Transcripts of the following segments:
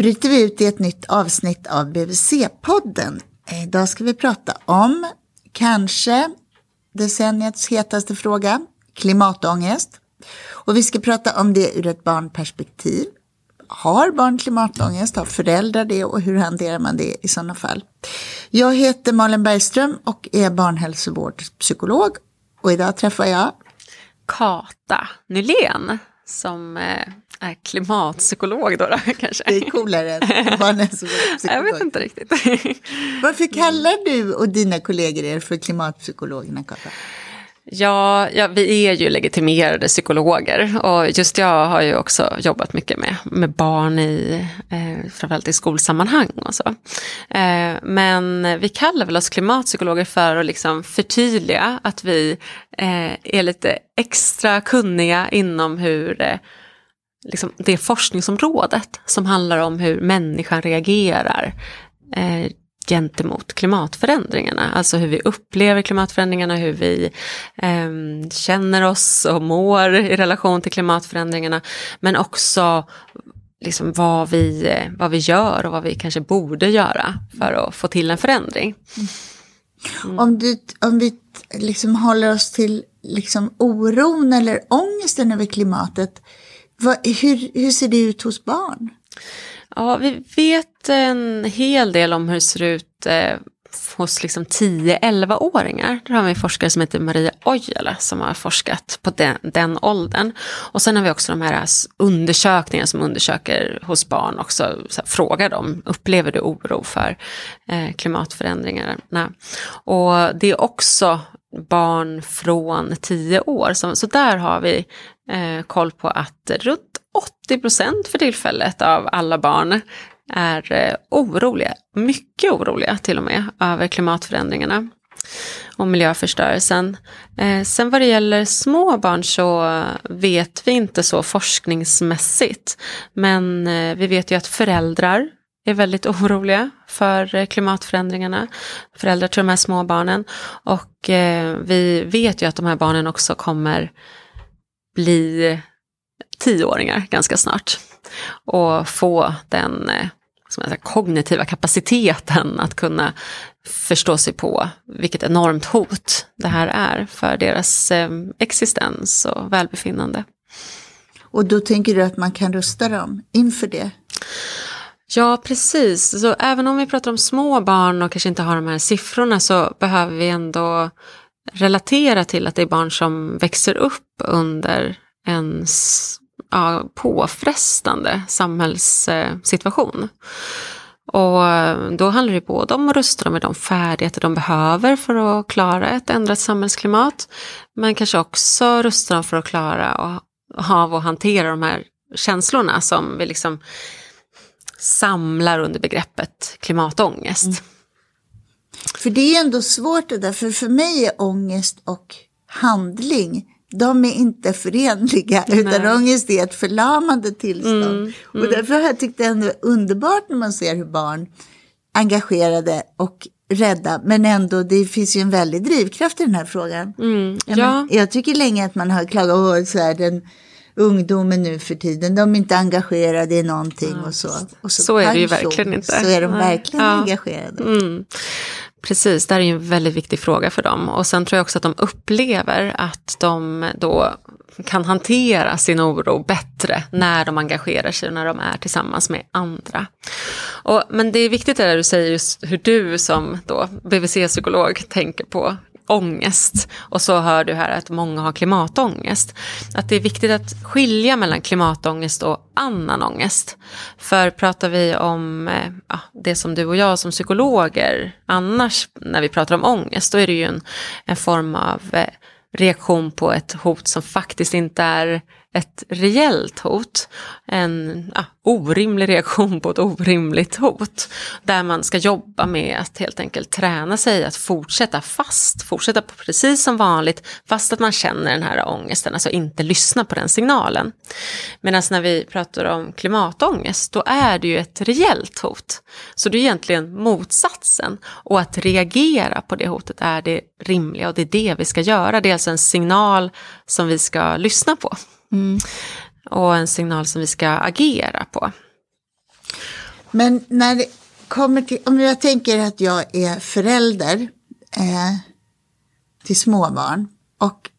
bryter vi ut i ett nytt avsnitt av BVC-podden. Eh, idag ska vi prata om kanske decenniets hetaste fråga, klimatångest. Och vi ska prata om det ur ett barnperspektiv. Har barn klimatångest? Har föräldrar det? Och hur hanterar man det i sådana fall? Jag heter Malin Bergström och är barnhälsovårdspsykolog. Och idag träffar jag Kata Nylén som eh, är klimatpsykolog då, då kanske. Det är coolare än barnhälsovårdspsykolog. Jag vet inte riktigt. Varför kallar du och dina kollegor er för klimatpsykologerna, Kata? Ja, ja, vi är ju legitimerade psykologer och just jag har ju också jobbat mycket med, med barn i, eh, framförallt i skolsammanhang och så. Eh, men vi kallar väl oss klimatpsykologer för att liksom förtydliga att vi eh, är lite extra kunniga inom hur eh, liksom det forskningsområdet som handlar om hur människan reagerar eh, gentemot klimatförändringarna. Alltså hur vi upplever klimatförändringarna, hur vi eh, känner oss och mår i relation till klimatförändringarna. Men också liksom vad, vi, vad vi gör och vad vi kanske borde göra för att få till en förändring. Mm. Om, du, om vi liksom håller oss till liksom oron eller ångesten över klimatet, vad, hur, hur ser det ut hos barn? Ja, vi vet en hel del om hur det ser ut eh, hos liksom 10-11-åringar. Där har vi en forskare som heter Maria Ojala som har forskat på den, den åldern. Och sen har vi också de här undersökningarna som undersöker hos barn också, så här, frågar dem, upplever du oro för eh, klimatförändringarna? Och det är också barn från 10 år, så, så där har vi eh, koll på att runt 80 procent för tillfället av alla barn är eh, oroliga, mycket oroliga till och med, över klimatförändringarna och miljöförstörelsen. Eh, sen vad det gäller små barn så vet vi inte så forskningsmässigt. Men eh, vi vet ju att föräldrar är väldigt oroliga för eh, klimatförändringarna. Föräldrar till de här små barnen. Och eh, vi vet ju att de här barnen också kommer bli tioåringar ganska snart. Och få den eh, som säga, kognitiva kapaciteten att kunna förstå sig på vilket enormt hot det här är för deras eh, existens och välbefinnande. Och då tänker du att man kan rusta dem inför det? Ja, precis. Så även om vi pratar om små barn och kanske inte har de här siffrorna så behöver vi ändå relatera till att det är barn som växer upp under en ja, påfrestande samhällssituation. Och då handlar det både om att rusta dem med de färdigheter de behöver för att klara ett ändrat samhällsklimat. Men kanske också rusta dem för att klara av att hantera de här känslorna som vi liksom samlar under begreppet klimatångest. Mm. För det är ändå svårt det där, för för mig är ångest och handling de är inte förenliga, Nej. utan ångest är ett förlamande tillstånd. Mm, mm. Och därför har jag tyckt det är underbart när man ser hur barn engagerade och rädda, men ändå det finns ju en väldig drivkraft i den här frågan. Mm, ja. jag, jag tycker länge att man har klagat, så här, den ungdomen nu för tiden, de är inte engagerade i någonting ja, och så. Och så, så är det ju verkligen inte. Så är de verkligen ja. engagerade. Mm. Precis, det här är ju en väldigt viktig fråga för dem. Och sen tror jag också att de upplever att de då kan hantera sin oro bättre när de engagerar sig och när de är tillsammans med andra. Och, men det är viktigt det där du säger just hur du som då BVC-psykolog tänker på ångest. Och så hör du här att många har klimatångest. Att det är viktigt att skilja mellan klimatångest och annan ångest. För pratar vi om eh, ja, det som du och jag som psykologer annars när vi pratar om ångest, då är det ju en, en form av eh, reaktion på ett hot som faktiskt inte är ett reellt hot, en ja, orimlig reaktion på ett orimligt hot, där man ska jobba med att helt enkelt träna sig att fortsätta fast, fortsätta precis som vanligt, fast att man känner den här ångesten, alltså inte lyssna på den signalen. Medan när vi pratar om klimatångest, då är det ju ett reellt hot. Så det är egentligen motsatsen, och att reagera på det hotet är det rimliga och det är det vi ska göra. Det är alltså en signal som vi ska lyssna på. Mm. Och en signal som vi ska agera på. Men när det kommer till, om jag tänker att jag är förälder eh, till småbarn och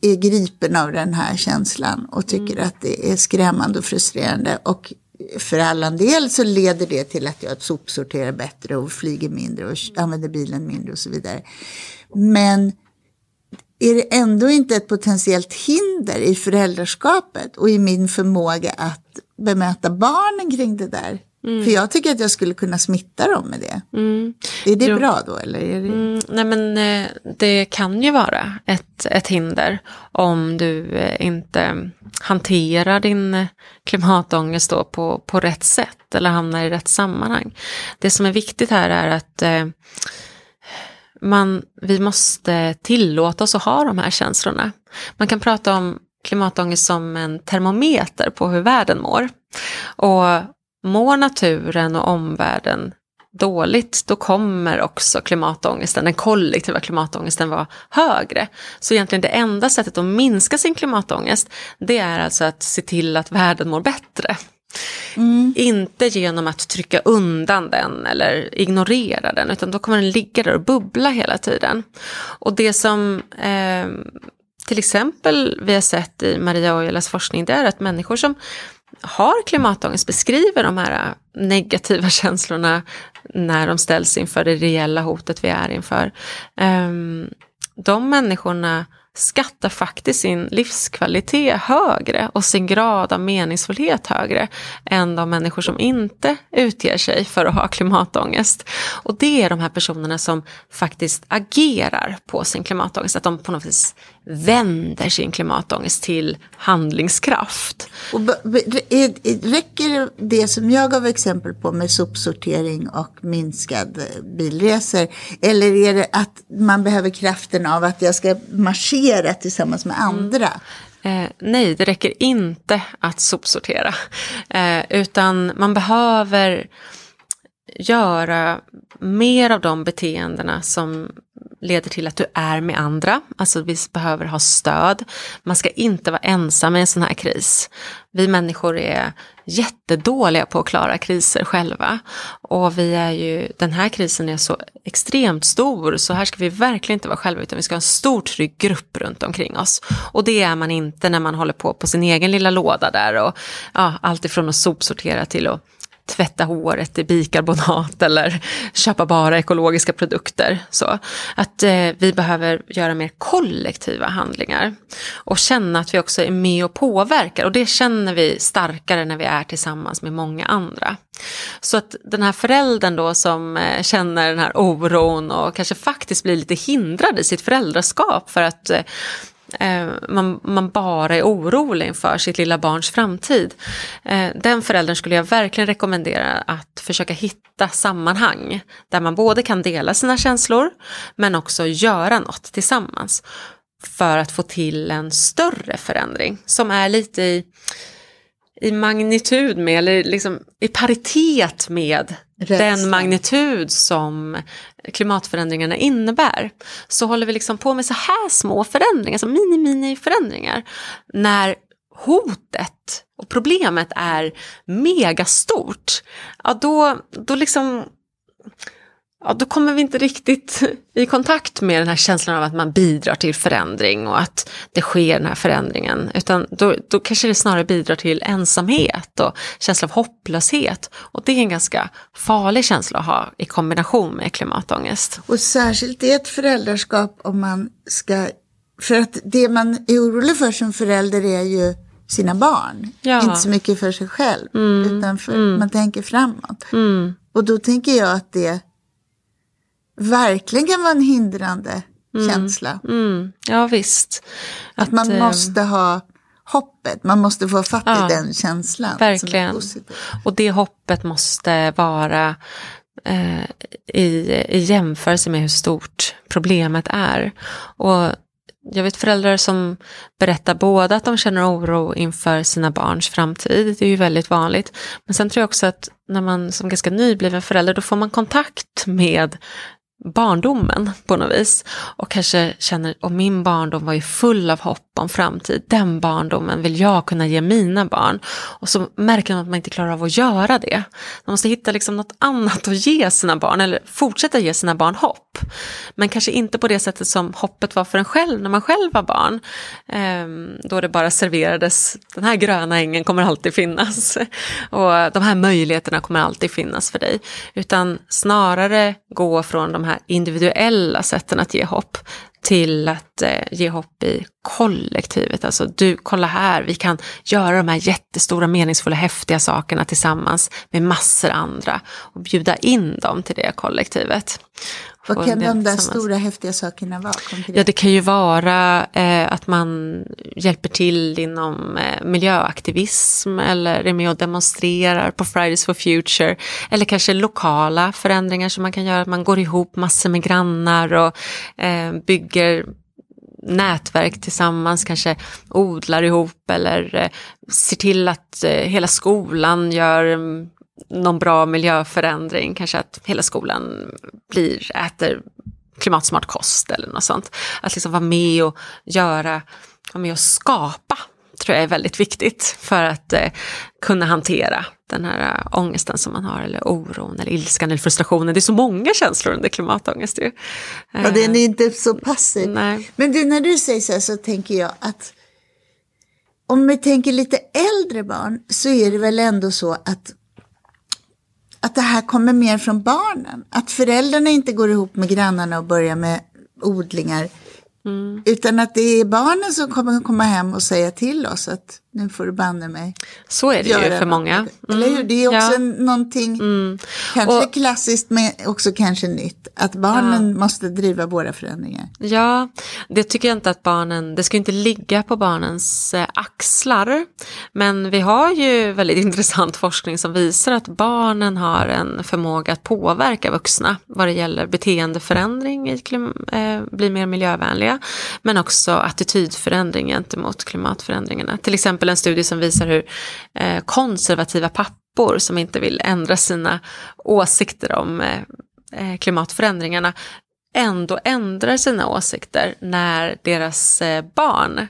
är gripen av den här känslan och tycker mm. att det är skrämmande och frustrerande och för alla del så leder det till att jag sopsorterar bättre och flyger mindre och använder bilen mindre och så vidare. Men är det ändå inte ett potentiellt hinder i föräldraskapet och i min förmåga att bemöta barnen kring det där? Mm. För jag tycker att jag skulle kunna smitta dem med det. Mm. Är det jo. bra då? Eller är det... Mm, nej men eh, det kan ju vara ett, ett hinder om du eh, inte hanterar din eh, klimatångest då på, på rätt sätt eller hamnar i rätt sammanhang. Det som är viktigt här är att man, vi måste tillåta oss att ha de här känslorna. Man kan prata om klimatångest som en termometer på hur världen mår. Och mår naturen och omvärlden dåligt, då kommer också klimatångesten, den kollektiva klimatångesten vara högre. Så egentligen det enda sättet att minska sin klimatångest, det är alltså att se till att världen mår bättre. Mm. Inte genom att trycka undan den eller ignorera den, utan då kommer den ligga där och bubbla hela tiden. Och det som eh, till exempel vi har sett i Maria Ojalas forskning, det är att människor som har klimatångest beskriver de här negativa känslorna när de ställs inför det reella hotet vi är inför. Eh, de människorna skattar faktiskt sin livskvalitet högre och sin grad av meningsfullhet högre än de människor som inte utger sig för att ha klimatångest. Och det är de här personerna som faktiskt agerar på sin klimatångest, att de på något vis vänder sin klimatångest till handlingskraft. Och räcker det som jag gav exempel på med sopsortering och minskad bilresor? Eller är det att man behöver kraften av att jag ska marschera tillsammans med andra? Mm. Eh, nej, det räcker inte att sopsortera. Eh, utan man behöver göra mer av de beteendena som leder till att du är med andra. Alltså vi behöver ha stöd. Man ska inte vara ensam i en sån här kris. Vi människor är jättedåliga på att klara kriser själva. Och vi är ju, den här krisen är så extremt stor så här ska vi verkligen inte vara själva utan vi ska ha en stor trygg grupp runt omkring oss. Och det är man inte när man håller på på sin egen lilla låda där och ja, allt ifrån att sopsortera till att tvätta håret i bikarbonat eller köpa bara ekologiska produkter. Så att eh, vi behöver göra mer kollektiva handlingar och känna att vi också är med och påverkar och det känner vi starkare när vi är tillsammans med många andra. Så att den här föräldern då som eh, känner den här oron och kanske faktiskt blir lite hindrad i sitt föräldraskap för att eh, Eh, man, man, bara är orolig inför sitt lilla barns framtid. Eh, den föräldern skulle jag verkligen rekommendera att försöka hitta sammanhang där man både kan dela sina känslor men också göra något tillsammans för att få till en större förändring som är lite i i magnitud med, eller liksom i paritet med Rätt. den magnitud som klimatförändringarna innebär. Så håller vi liksom på med så här små förändringar, så mini-mini-förändringar. När hotet och problemet är megastort, ja då, då liksom ja, då kommer vi inte riktigt i kontakt med den här känslan av att man bidrar till förändring och att det sker den här förändringen. Utan då, då kanske det snarare bidrar till ensamhet och känsla av hopplöshet. Och det är en ganska farlig känsla att ha i kombination med klimatångest. Och särskilt i ett föräldraskap om man ska, för att det man är orolig för som förälder är ju sina barn. Ja. Inte så mycket för sig själv, mm. utan för, mm. man tänker framåt. Mm. Och då tänker jag att det verkligen vara en hindrande mm. känsla. Mm. Ja visst. Att, att man äh... måste ha hoppet. Man måste få fatt Ja, i den känslan. verkligen. Och det hoppet måste vara eh, i, i jämförelse med hur stort problemet är. Och jag vet föräldrar som berättar både att de känner oro inför sina barns framtid, det är ju väldigt vanligt. Men sen tror jag också att när man som ganska nybliven förälder, då får man kontakt med barndomen på något vis. Och kanske känner, och min barndom var ju full av hopp om framtid. Den barndomen vill jag kunna ge mina barn. Och så märker man att man inte klarar av att göra det. Man måste hitta liksom något annat att ge sina barn, eller fortsätta ge sina barn hopp. Men kanske inte på det sättet som hoppet var för en själv när man själv var barn. Ehm, då det bara serverades, den här gröna ängen kommer alltid finnas. Och de här möjligheterna kommer alltid finnas för dig. Utan snarare gå från de här individuella sätten att ge hopp till att eh, ge hopp i kollektivet. Alltså du, kolla här, vi kan göra de här jättestora, meningsfulla, häftiga sakerna tillsammans med massor andra och bjuda in dem till det kollektivet. Vad kan de där stora häftiga sakerna vara? konkret? Ja, det kan ju vara eh, att man hjälper till inom eh, miljöaktivism eller är med och demonstrerar på Fridays for Future. Eller kanske lokala förändringar som man kan göra, att man går ihop massor med grannar och eh, bygger nätverk tillsammans, kanske odlar ihop eller eh, ser till att eh, hela skolan gör mm, någon bra miljöförändring, kanske att hela skolan blir, äter klimatsmart kost eller något sånt. Att liksom vara med och göra, vara med och skapa tror jag är väldigt viktigt för att eh, kunna hantera den här äh, ångesten som man har eller oron eller ilskan eller frustrationen. Det är så många känslor under klimatångest ju. Ja, den är inte så passiv. Nej. Men du, när du säger så här så tänker jag att om vi tänker lite äldre barn så är det väl ändå så att att det här kommer mer från barnen. Att föräldrarna inte går ihop med grannarna och börjar med odlingar. Mm. Utan att det är barnen som kommer komma hem och säga till oss att nu får du banne mig Så är det ju för många. Eller hur? Det är också ja. någonting kanske Och- klassiskt men också kanske nytt. Att barnen måste driva våra förändringar. Ja, det tycker jag inte att barnen, det ska inte ligga på barnens eh, axlar. Men vi har ju väldigt intressant forskning som visar att barnen har en förmåga att påverka vuxna vad det gäller beteendeförändring, klim, eh, bli mer miljövänliga, men också attitydförändring gentemot klimatförändringarna. Till exempel en studie som visar hur eh, konservativa pappor som inte vill ändra sina åsikter om eh, eh, klimatförändringarna ändå ändrar sina åsikter när deras barn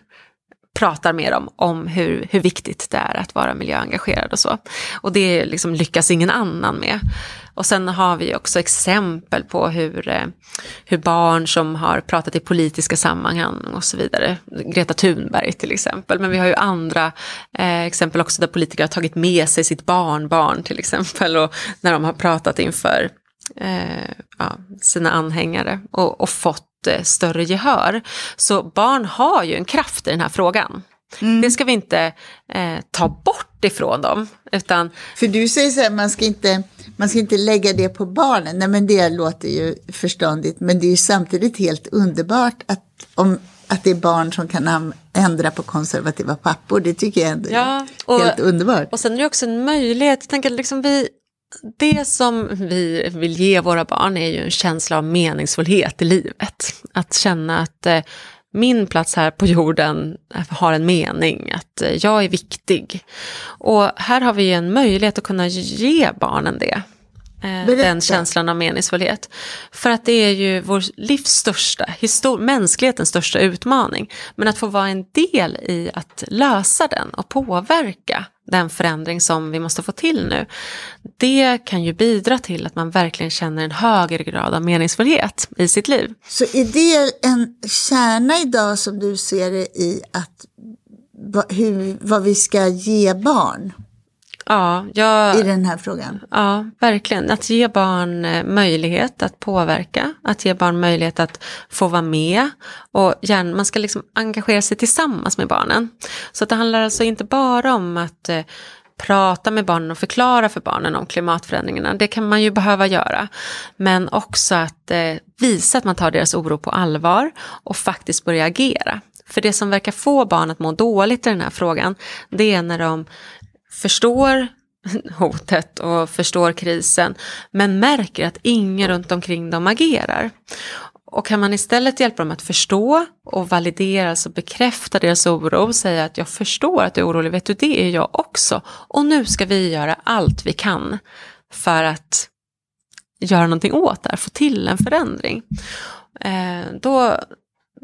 pratar med dem om hur, hur viktigt det är att vara miljöengagerad och så. Och det liksom lyckas ingen annan med. Och sen har vi också exempel på hur, eh, hur barn som har pratat i politiska sammanhang och så vidare, Greta Thunberg till exempel, men vi har ju andra eh, exempel också där politiker har tagit med sig sitt barnbarn till exempel och när de har pratat inför eh, ja, sina anhängare och, och fått eh, större gehör. Så barn har ju en kraft i den här frågan. Det ska vi inte eh, ta bort ifrån dem, utan För du säger så här, man ska, inte, man ska inte lägga det på barnen. Nej men det låter ju förståndigt. Men det är ju samtidigt helt underbart att, om, att det är barn som kan ändra på konservativa pappor. Det tycker jag ändå Ja, är och- helt underbart. Och sen är det också en möjlighet, jag tänker liksom vi, det som vi vill ge våra barn är ju en känsla av meningsfullhet i livet. Att känna att eh, min plats här på jorden har en mening, att eh, jag är viktig. Och här har vi ju en möjlighet att kunna ge barnen det. Eh, Berätta. den känslan av meningsfullhet. För att det är ju vår livs största, histor- mänsklighetens största utmaning. Men att få vara en del i att lösa den och påverka den förändring som vi måste få till nu. Det kan ju bidra till att man verkligen känner en högre grad av meningsfullhet i sitt liv. Så är det en kärna idag som du ser det i att hur, vad vi ska ge barn Ja, jag, i den här frågan? Ja, verkligen. Att ge barn eh, möjlighet att påverka, att ge barn möjlighet att få vara med och gärna, man ska liksom engagera sig tillsammans med barnen. Så att det handlar alltså inte bara om att eh, prata med barnen och förklara för barnen om klimatförändringarna. Det kan man ju behöva göra. Men också att eh, visa att man tar deras oro på allvar och faktiskt börja agera. För det som verkar få barn att må dåligt i den här frågan, det är när de förstår hotet och förstår krisen, men märker att ingen runt omkring dem agerar. Och kan man istället hjälpa dem att förstå och validera, alltså bekräfta deras oro och säga att jag förstår att du är orolig, vet du det är jag också. Och nu ska vi göra allt vi kan för att göra någonting åt det här, få till en förändring. Eh, då,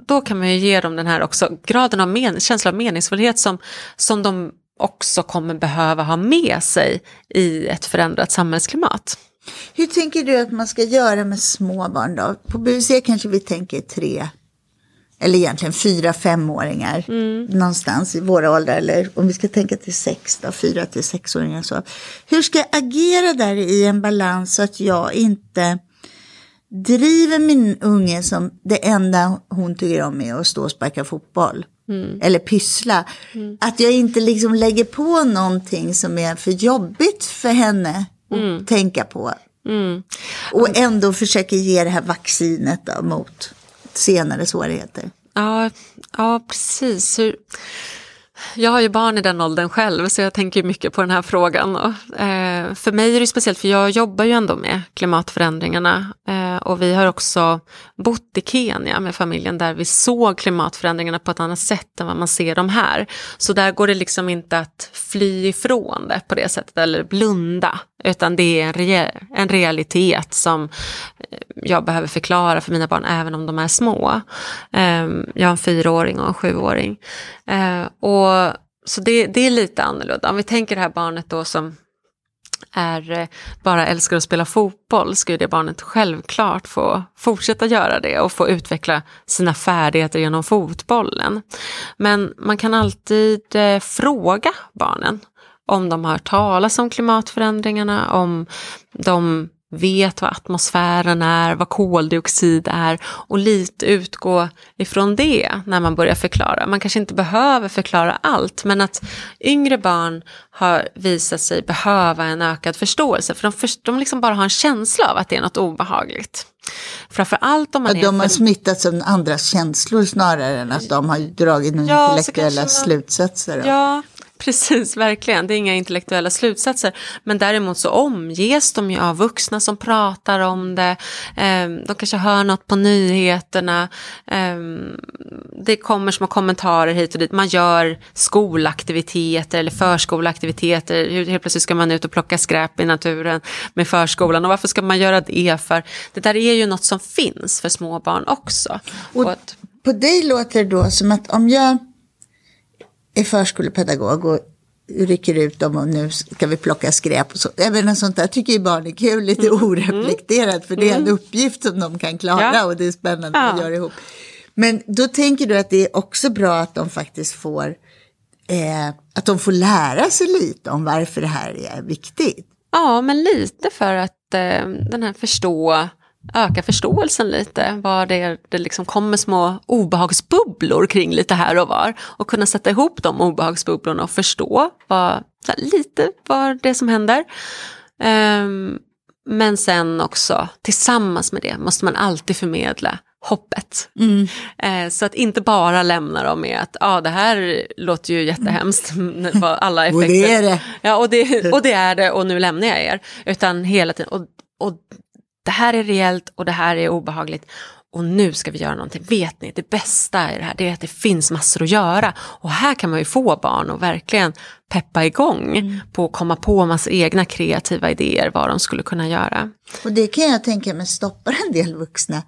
då kan man ju ge dem den här också graden av men, känsla av meningsfullhet som, som de också kommer behöva ha med sig i ett förändrat samhällsklimat. Hur tänker du att man ska göra med små barn då? På BVC kanske vi tänker tre, eller egentligen fyra, femåringar. Mm. Någonstans i våra åldrar, eller om vi ska tänka till sex då, fyra till sexåringar så. Hur ska jag agera där i en balans så att jag inte driver min unge som det enda hon tycker om är att stå och sparka fotboll. Mm. Eller pyssla. Mm. Att jag inte liksom lägger på någonting som är för jobbigt för henne att mm. tänka på. Mm. Och ändå försöker ge det här vaccinet då, mot senare svårigheter. Ja, ja precis. Hur jag har ju barn i den åldern själv så jag tänker mycket på den här frågan. Och, eh, för mig är det speciellt för jag jobbar ju ändå med klimatförändringarna eh, och vi har också bott i Kenya med familjen där vi såg klimatförändringarna på ett annat sätt än vad man ser dem här. Så där går det liksom inte att fly ifrån det på det sättet eller blunda utan det är en, re en realitet som eh, jag behöver förklara för mina barn även om de är små. Ehm, jag har en fyraåring och en sjuåring. Eh, och, så det, det är lite annorlunda. Om vi tänker det här barnet då som är, eh, bara älskar att spela fotboll ska ju det barnet självklart få fortsätta göra det och få utveckla sina färdigheter genom fotbollen. Men man kan alltid eh, fråga barnen om de har hört talas om klimatförändringarna, om de vet vad atmosfären är, vad koldioxid är och lite utgå ifrån det när man börjar förklara. Man kanske inte behöver förklara allt men att yngre barn har visat sig behöva en ökad förståelse för de, först, de liksom bara har en känsla av att det är något obehagligt. Framförallt om man ja, De har för... smittats av andras känslor snarare än att de har dragit några ja, intellektuella man... slutsatser. Ja, Precis, verkligen. Det är inga intellektuella slutsatser. Men däremot så omges de ju av vuxna som pratar om det. Ehm, de kanske hör något på nyheterna. Ehm, det kommer små kommentarer hit och dit. Man gör skolaktiviteter eller förskoleaktiviteter. Helt plötsligt ska man ut och plocka skräp i naturen med förskolan. Och varför ska man göra det för? Det där är ju något som finns för små barn också. Och, på dig låter det då som att om jag är förskolepedagog och rycker ut dem och nu ska vi plocka skräp och så. Även sånt där tycker ju barn är kul, lite mm. oreflekterat för det är en mm. uppgift som de kan klara ja. och det är spännande ja. att göra ihop. Men då tänker du att det är också bra att de faktiskt får, eh, att de får lära sig lite om varför det här är viktigt. Ja, men lite för att eh, den här förstå öka förståelsen lite, var det, det liksom kommer små obehagsbubblor kring lite här och var och kunna sätta ihop de obehagsbubblorna och förstå vad, lite vad det är som händer. Um, men sen också tillsammans med det måste man alltid förmedla hoppet. Mm. Eh, så att inte bara lämna dem med att ah, det här låter ju jättehemskt, alla effekter. och det är det. Ja, och det, och det är det och nu lämnar jag er. Utan hela tiden, och, och det här är reellt och det här är obehagligt och nu ska vi göra någonting. Vet ni, det bästa i det här det är att det finns massor att göra. Och här kan man ju få barn och verkligen peppa igång mm. på att komma på massa egna kreativa idéer vad de skulle kunna göra. Och det kan jag tänka mig stoppar en del vuxna.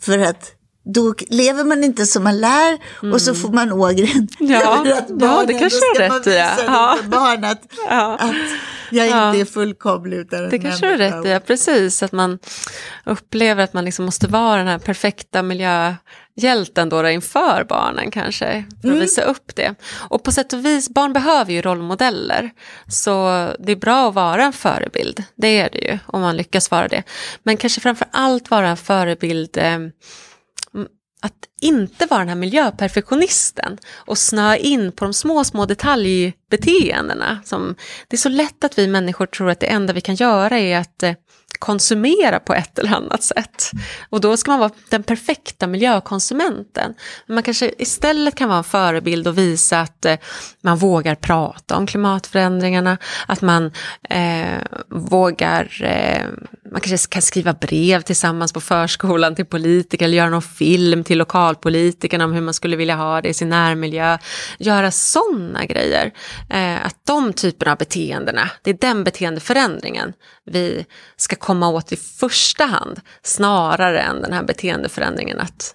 För att då lever man inte som man lär mm. och så får man ågren. Ja, ja det kanske är rätt i. Ja. Barn att, ja. att jag inte ja. är fullkomlig utan Det kanske du är rätt i, ja, precis. Att man upplever att man liksom måste vara den här perfekta miljöhjälten då inför barnen kanske. För att mm. visa upp det. Och på sätt och vis, barn behöver ju rollmodeller. Så det är bra att vara en förebild. Det är det ju, om man lyckas vara det. Men kanske framför allt vara en förebild eh, att inte vara den här miljöperfektionisten och snöa in på de små, små detaljbeteendena. Som, det är så lätt att vi människor tror att det enda vi kan göra är att eh, konsumera på ett eller annat sätt. Och då ska man vara den perfekta miljökonsumenten. Man kanske istället kan vara en förebild och visa att eh, man vågar prata om klimatförändringarna, att man eh, vågar, eh, man kanske kan skriva brev tillsammans på förskolan till politiker eller göra någon film till lokalpolitikerna om hur man skulle vilja ha det i sin närmiljö. Göra sådana grejer. Eh, att de typerna av beteendena, det är den beteendeförändringen vi ska komma åt i första hand, snarare än den här beteendeförändringen att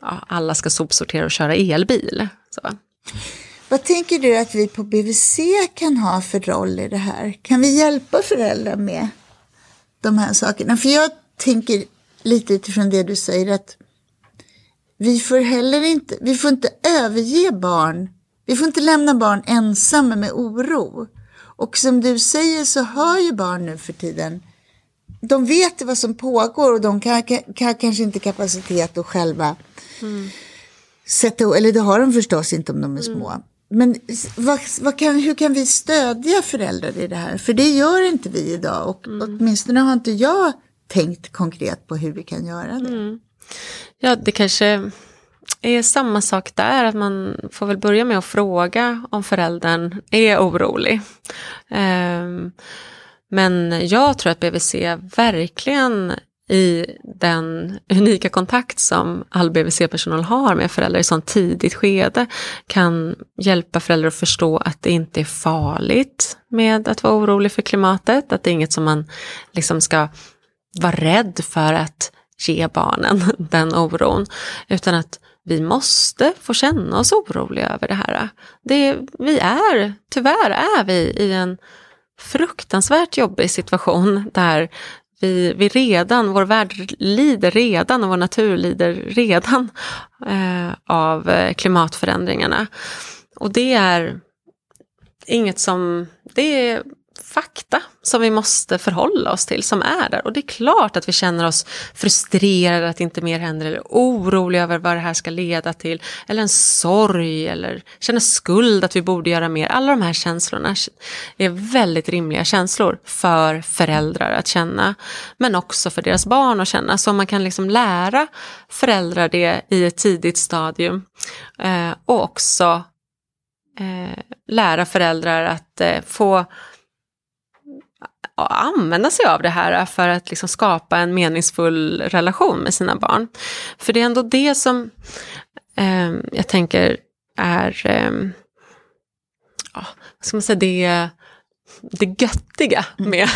ja, alla ska sopsortera och köra elbil. Så. Vad tänker du att vi på BVC kan ha för roll i det här? Kan vi hjälpa föräldrar med de här sakerna? För jag tänker lite utifrån det du säger att vi får heller inte, vi får inte överge barn. Vi får inte lämna barn ensamma med oro. Och som du säger så hör ju barn nu för tiden de vet vad som pågår och de kan, kan kanske inte kapacitet att själva mm. sätta, eller det har de förstås inte om de är små. Mm. Men vad, vad kan, hur kan vi stödja föräldrar i det här? För det gör inte vi idag och mm. åtminstone har inte jag tänkt konkret på hur vi kan göra det. Mm. Ja, det kanske är samma sak där, att man får väl börja med att fråga om föräldern är orolig. Um, men jag tror att BVC verkligen i den unika kontakt som all BVC-personal har med föräldrar i sånt tidigt skede kan hjälpa föräldrar att förstå att det inte är farligt med att vara orolig för klimatet, att det är inget som man liksom ska vara rädd för att ge barnen den oron, utan att vi måste få känna oss oroliga över det här. Det, vi är, tyvärr är vi i en fruktansvärt jobbig situation där vi, vi redan, vår värld lider redan och vår natur lider redan eh, av eh, klimatförändringarna. Och det är inget som, det är fakta som vi måste förhålla oss till, som är där. Och det är klart att vi känner oss frustrerade att inte mer händer, eller oroliga över vad det här ska leda till, eller en sorg, eller känner skuld att vi borde göra mer. Alla de här känslorna är väldigt rimliga känslor för föräldrar att känna, men också för deras barn att känna. Så man kan liksom lära föräldrar det i ett tidigt stadium, eh, och också eh, lära föräldrar att eh, få använda sig av det här för att liksom skapa en meningsfull relation med sina barn. För det är ändå det som eh, jag tänker är, eh, vad ska man säga, det det göttiga mm. med,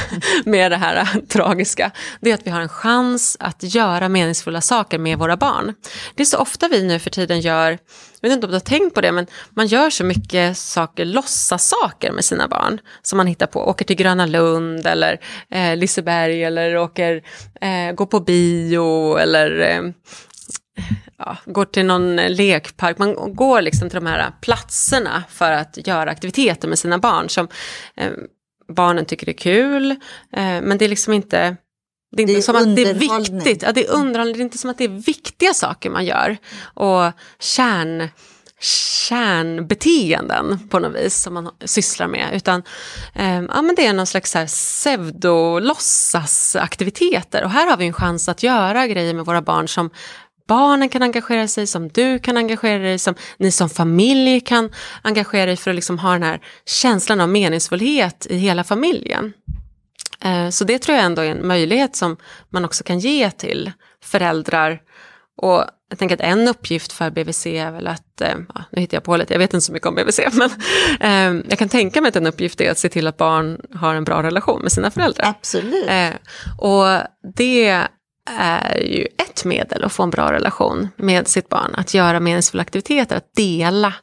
med det här tragiska, det är att vi har en chans att göra meningsfulla saker med våra barn. Det är så ofta vi nu för tiden gör, jag vet inte om du har tänkt på det, men man gör så mycket saker, låtsassaker med sina barn som man hittar på, åker till Gröna Lund eller eh, Liseberg eller åker, eh, går på bio eller eh, ja, går till någon lekpark, man går liksom till de här platserna för att göra aktiviteter med sina barn som eh, barnen tycker är kul, eh, men det är liksom inte det är inte det är som att det är viktigt, ja, det är underhållning, det är inte som att det är viktiga saker man gör. Och kärn, kärnbeteenden på något vis som man sysslar med. Utan eh, ja, men det är någon slags pseudo-låtsasaktiviteter. Och här har vi en chans att göra grejer med våra barn som barnen kan engagera sig, som du kan engagera dig, som ni som familj kan engagera er för att liksom ha den här känslan av meningsfullhet i hela familjen. Eh, så det tror jag ändå är en möjlighet som man också kan ge till föräldrar. Och jag tänker att en uppgift för BVC är väl att, eh, ja, nu hittar jag på lite, jag vet inte så mycket om BVC, men eh, jag kan tänka mig att en uppgift är att se till att barn har en bra relation med sina föräldrar. Absolut. och det är ju ett medel att få en bra relation med sitt barn. Att göra meningsfulla aktiviteter, att dela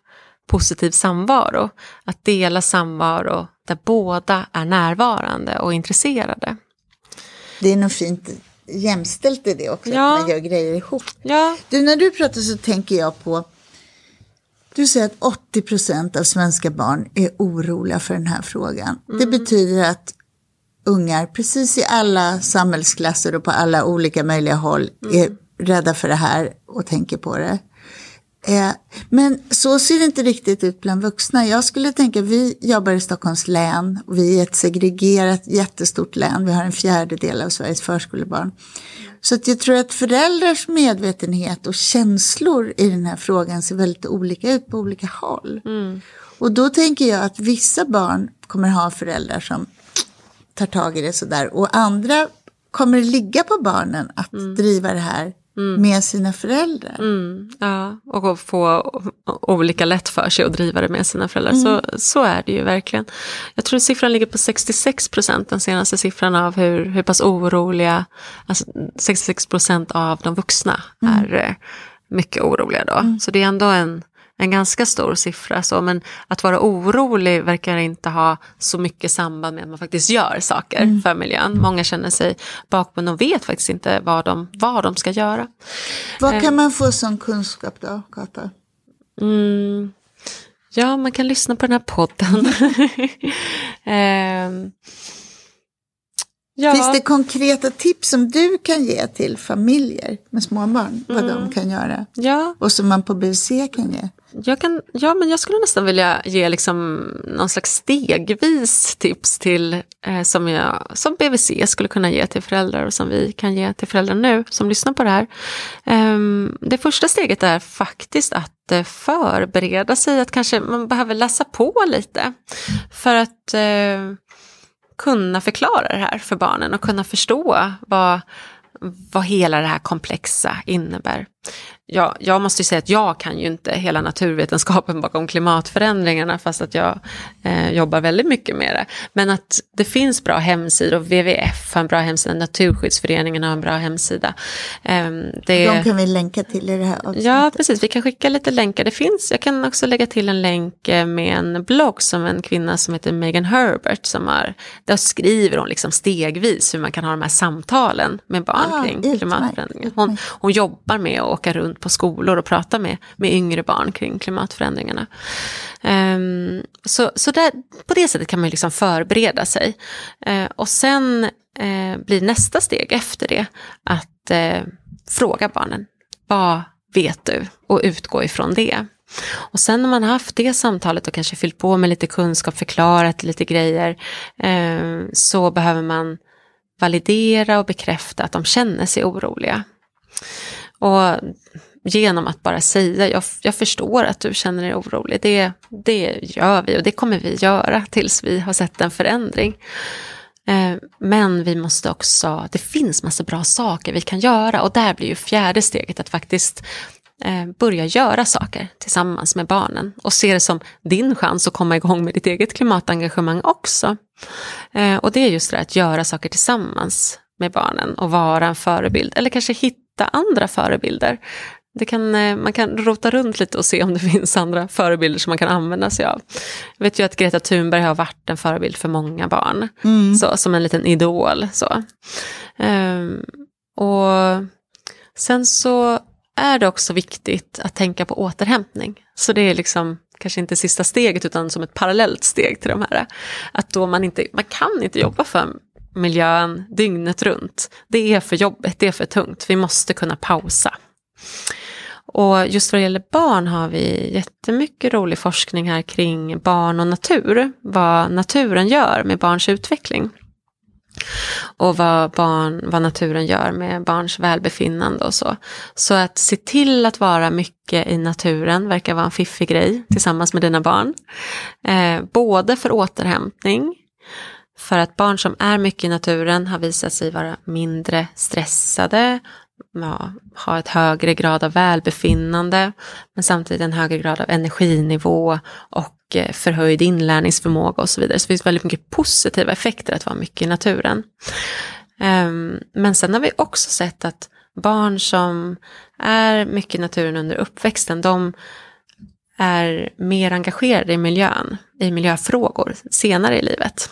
positiv samvaro. Att dela samvaro där båda är närvarande och intresserade. Det är nog fint jämställt i det också, ja. att man gör grejer ihop. Ja. Du, när du pratar så tänker jag på, du säger att 80 procent av svenska barn är oroliga för den här frågan. Mm. Det betyder att ungar, precis i alla samhällsklasser och på alla olika möjliga håll, mm. är rädda för det här och tänker på det. Eh, men så ser det inte riktigt ut bland vuxna. Jag skulle tänka, vi jobbar i Stockholms län och vi är ett segregerat jättestort län. Vi har en fjärdedel av Sveriges förskolebarn. Så att jag tror att föräldrars medvetenhet och känslor i den här frågan ser väldigt olika ut på olika håll. Och då tänker jag att vissa barn kommer ha föräldrar som tar tag i det sådär och andra kommer ligga på barnen att driva det här med sina föräldrar. Mm, ja, och få olika lätt för sig att driva det med sina föräldrar. Så, så är det ju verkligen. Jag tror siffran ligger på 66 procent, den senaste siffran av hur, hur pass oroliga, alltså 66 procent av de vuxna är eh, mycket oroliga då. Så det är ändå en, en ganska stor siffra. Så, men att vara orolig verkar inte ha så mycket samband med att man faktiskt gör saker för miljön. Många känner sig bakbundna och vet faktiskt inte vad de, vad de ska göra. Vad kan man få som kunskap då, Kata? Mm. Ja, man kan lyssna på den här podden. Ehm. ja. Finns det konkreta tips som du kan ge till familjer med småbarn? Vad de kan göra? ja, Och som man på BUC kan ge? Jag kan, ja, men jag skulle nästan vilja ge liksom någon slags stegvis tips till eh, som, jag, som BVC skulle kunna ge till föräldrar och som vi kan ge till föräldrar nu som lyssnar på det här. Ehm, det första steget är faktiskt att eh, förbereda sig, att kanske man behöver läsa på lite för att eh, kunna förklara det här för barnen och kunna förstå vad, vad hela det här komplexa innebär. Ja, jag måste säga att jag kan ju inte hela naturvetenskapen bakom klimatförändringarna fast att jag eh, jobbar väldigt mycket med det. Men att det finns bra hemsidor, WWF har en bra hemsida, Naturskyddsföreningen har en bra hemsida. Eh, det, De kan vi länka till i det här avsnittet. Ja, precis. Vi kan skicka lite länkar. Det finns, jag kan också lägga till en länk eh, med en blogg som en kvinna som heter Megan Herbert som har, där skriver hon liksom stegvis hur man kan ha de här samtalen med barn Ah, kring utmärkt, klimatförändringen. Hon, hon jobbar med att åka runt på skolor och prata med, med yngre barn kring klimatförändringarna. Um, så så där, på det sättet kan man liksom förbereda sig. Uh, och sen uh, blir nästa steg efter det att uh, fråga barnen. Vad vet du? Och utgå ifrån det. Och sen när man har haft det samtalet och kanske fyllt på med lite kunskap, förklarat lite grejer, eh, så behöver man validera och bekräfta att de känner sig oroliga. Och genom att bara säga, jag, jag förstår att du känner dig orolig, det, det gör vi och det kommer vi göra tills vi har sett en förändring. Eh, men vi måste också, det finns massa bra saker vi kan göra och där blir ju fjärde steget att faktiskt eh, börja göra saker tillsammans med barnen och se det som din chans att komma igång med ditt eget klimatengagemang också. Eh, och det är just det att göra saker tillsammans med barnen och vara en förebild eller kanske hitta andra förebilder. Det kan, eh, man kan rota runt lite och se om det finns andra förebilder som man kan använda sig av. Jag vet ju att Greta Thunberg har varit en förebild för många barn, så, som en liten idol. Så. Ehm, och sen så är det också viktigt att tänka på återhämtning. Så det är liksom kanske inte sista steget utan som ett parallellt steg till de här. Att då man inte, man kan inte jobba för miljön dygnet runt. Det är för jobbigt, det är för tungt. Vi måste kunna pausa. Och just vad det gäller barn har vi jättemycket rolig forskning här kring barn och natur. Vad naturen gör med barns utveckling. Och vad, barn, vad naturen gör med barns välbefinnande och så. Så att se till att vara mycket i naturen verkar vara en fiffig grej tillsammans med dina barn. Eh, både för återhämtning, för att barn som är mycket i naturen har visat sig vara mindre stressade, ja, ha ett högre grad av välbefinnande, men samtidigt en högre grad av energinivå och eh, förhöjd inlärningsförmåga och så vidare. Så det finns väldigt mycket positiva effekter att vara mycket i naturen. Ehm, men sen har vi också sett att barn som är mycket i naturen under uppväxten, de är mer engagerade i miljön, i miljöfrågor senare i livet.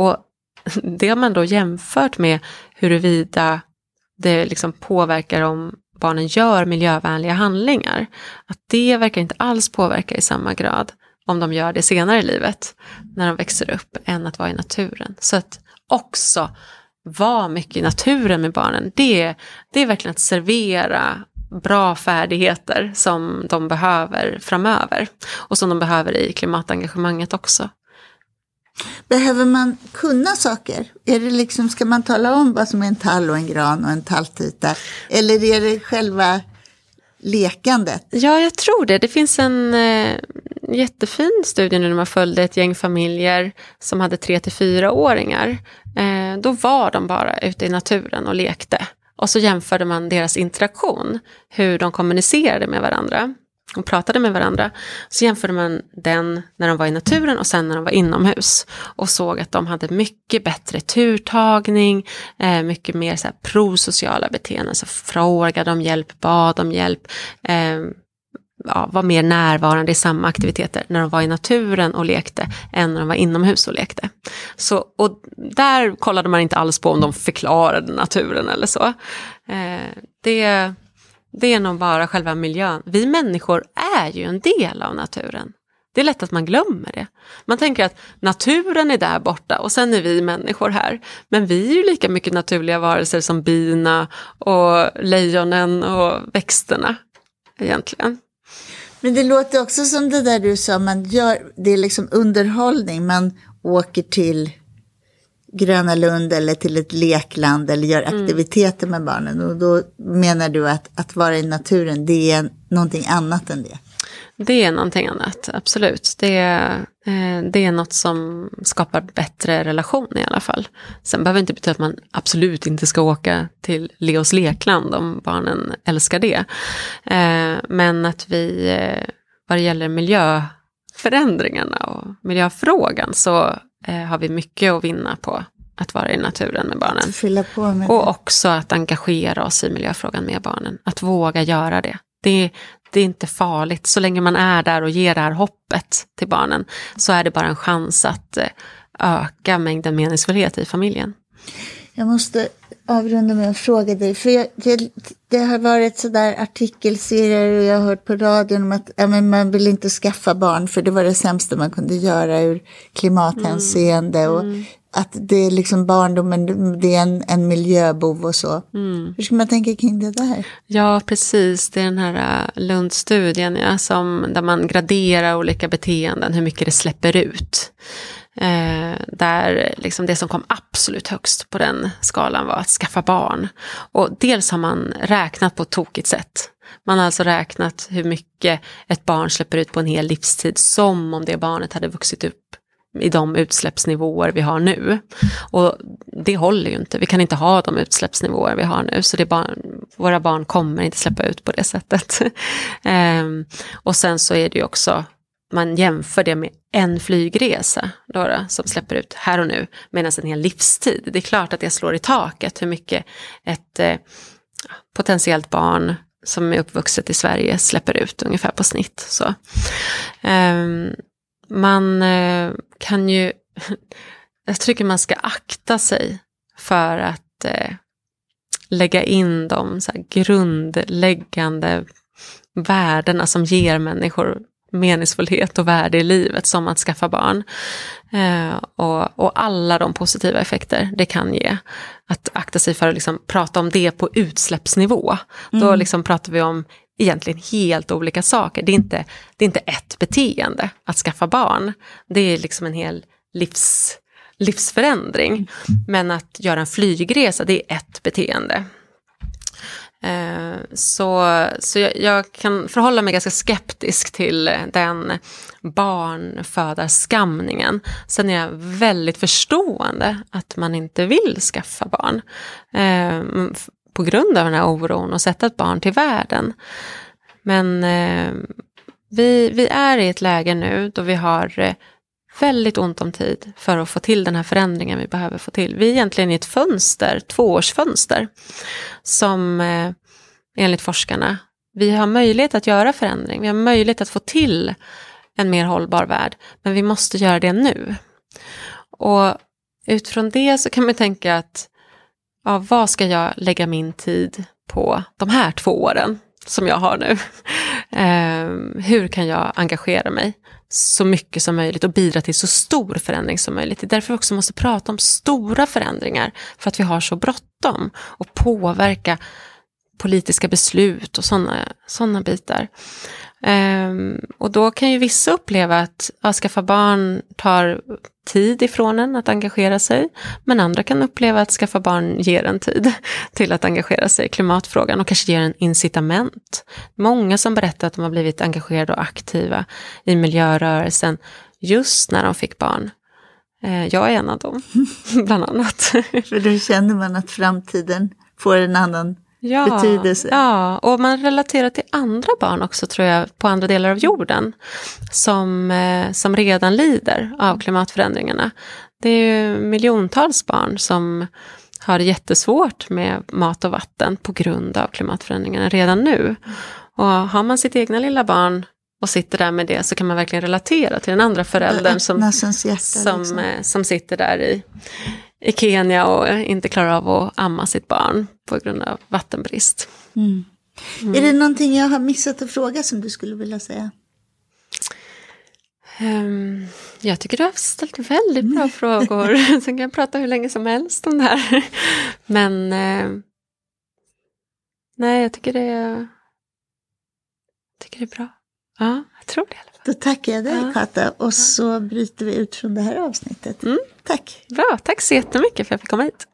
Och det har man då jämfört med huruvida det liksom påverkar om barnen gör miljövänliga handlingar. Att det verkar inte alls påverka i samma grad om de gör det senare i livet, när de växer upp, än att vara i naturen. Så att också vara mycket i naturen med barnen, det, det är verkligen att servera bra färdigheter som de behöver framöver. Och som de behöver i klimatengagemanget också. Behöver man kunna saker? Är det liksom, ska man tala om vad som är en tall och en gran och en talltita? Eller är det själva lekandet? Ja, jag tror det. Det finns en eh, jättefin studie nu när man följde ett gäng familjer som hade tre till fyraåringar. Eh, då var de bara ute i naturen och lekte. Och så jämförde man deras interaktion, hur de kommunicerade med varandra och pratade med varandra. Så jämförde man den när de var i naturen och sen när de var inomhus. Och såg att de hade mycket bättre turtagning, eh, mycket mer så här prosociala beteenden. Så frågade om hjälp, bad om hjälp. Eh, ja, var mer närvarande i samma aktiviteter när de var i naturen och lekte än när de var inomhus och lekte. Så, och där kollade man inte alls på om de förklarade naturen eller så. Eh, det det är nog bara själva miljön. Vi människor är ju en del av naturen. Det är lätt att man glömmer det. Man tänker att naturen är där borta och sen är vi människor här. Men vi är ju lika mycket naturliga varelser som bina och lejonen och växterna egentligen. Men det låter också som det där du sa, man gör, det är liksom underhållning, man åker till Gröna Lund eller till ett lekland eller gör mm. aktiviteter med barnen. Och då menar du att att vara i naturen, det är någonting annat än det? Det är någonting annat, absolut. Det är, eh, det är något som skapar bättre relation i alla fall. Sen behöver det inte betyda att man absolut inte ska åka till Leos lekland om barnen älskar det. Eh, men att vi, eh, vad det gäller miljöförändringarna och miljöfrågan så eh, har vi mycket att vinna på att vara i naturen med barnen. Fylla på med och också att engagera oss i miljöfrågan med barnen. Att våga göra det. Det, det är inte farligt. Så länge man är där och ger det här hoppet till barnen så är det bara en chans att eh, öka mängden meningsfullhet i familjen. Jag måste avrunda med att fråga dig, för jag, det, det, har varit sådär artikelserier och jag har hört på radion om att ja, men man vill inte skaffa barn för det var det sämsta man kunde göra ur klimathänseende mm. och mm. att det är liksom barndomen, det är en, en miljöbov och så. Mm. Hur ska man tänka kring det där? Ja, precis, det är den här äh, Lundstudien ja, som, där man graderar olika beteenden, hur mycket det släpper ut. Eh, där liksom det som kom absolut högst på den skalan var att skaffa barn. Och dels har man räknat på ett tokigt sätt. Man har alltså räknat hur mycket ett barn släpper ut på en hel livstid som om det barnet hade vuxit upp i de utsläppsnivåer vi har nu. Och det håller ju inte, vi kan inte ha de utsläppsnivåer vi har nu, så det barn, våra barn kommer inte släppa ut på det sättet. ehm, och sen så är det ju också man jämför det med en flygresa då då, som släpper ut här och nu, medan en hel livstid. Det är klart att det slår i taket hur mycket ett eh, potentiellt barn som är uppvuxet i Sverige släpper ut ungefär på snitt. Så. Eh, man eh, kan ju, jag tycker man ska akta sig för att eh, lägga in de så grundläggande värdena som ger människor meningsfullhet och värde i livet som att skaffa barn. Eh, och, och, alla de positiva effekter det kan ge. Att akta sig för att liksom prata om det på utsläppsnivå. Mm. Då liksom pratar vi om egentligen helt olika saker. Det är, inte, det är inte ett beteende att skaffa barn. Det är liksom en hel livs, livsförändring. Men att göra en flygresa, det är ett beteende. Eh, så, så jag, jag, kan förhålla mig ganska skeptisk till den barnfödarskamningen. Sen är jag väldigt förstående att man inte vill skaffa barn. Eh, på grund av den här oron och sätta ett barn till världen. Men eh, vi, vi är i ett läge nu då vi har eh, väldigt ont om tid för att få till den här förändringen vi behöver få till. Vi är egentligen i ett fönster, tvåårsfönster, som eh, enligt forskarna, vi har möjlighet att göra förändring, vi har möjlighet att få till en mer hållbar värld, men vi måste göra det nu. Och utifrån det så kan man tänka att, ja, vad ska jag lägga min tid på de här två åren som jag har nu? Eh, hur kan jag engagera mig? så mycket som möjligt och bidra till så stor förändring som möjligt. Det är därför vi också måste prata om stora förändringar, för att vi har så bråttom och påverka politiska beslut och sådana såna bitar. Um, och då kan ju vissa uppleva att att skaffa barn tar tid ifrån en att engagera sig. Men andra kan uppleva att skaffa barn ger en tid till att engagera sig i klimatfrågan och kanske ger en incitament. Många som berättar att de har blivit engagerade och aktiva i miljörörelsen just när de fick barn. Uh, jag är en av dem, bland annat. För då känner man att framtiden får en annan ja, betydelse. Ja, och man relaterar till andra barn också tror jag på andra delar av jorden som, eh, som redan lider av klimatförändringarna. Det är miljontals barn som har det jättesvårt med mat och vatten på grund av klimatförändringarna redan nu. Och har man sitt egna lilla barn och sitter där med det så kan man verkligen relatera till den andra föräldern som, hjärta, som, liksom. eh, som sitter där i, i Kenya och inte klarar av att amma sitt barn på grund av vattenbrist. Mm. Mm. Är det någonting jag har missat att fråga som du skulle vilja säga? Um, jag tycker du har ställt väldigt bra mm. frågor. Sen kan jag prata hur länge som helst om det här. Men uh, nej, jag tycker det jag tycker det är bra. Ja, jag tror det. Då tackar jag dig ja. Kata och så bryter vi ut från det här avsnittet. Mm. Tack. Bra, tack så jättemycket för att jag fick komma hit.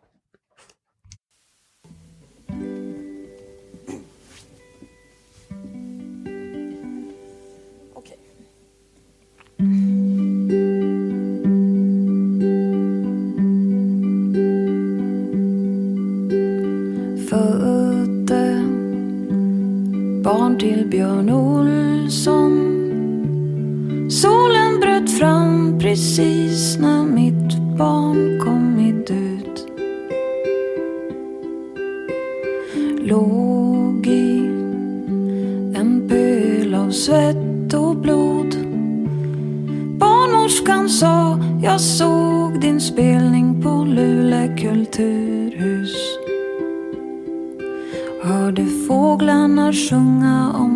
Födde barn till Björn Olsson Solen bröt fram precis när mitt barn kommit ut. Låg i en pöl av svett och blod. Barnmorskan sa jag såg din spelning på Luleå kulturhus. Hörde fåglarna sjunga om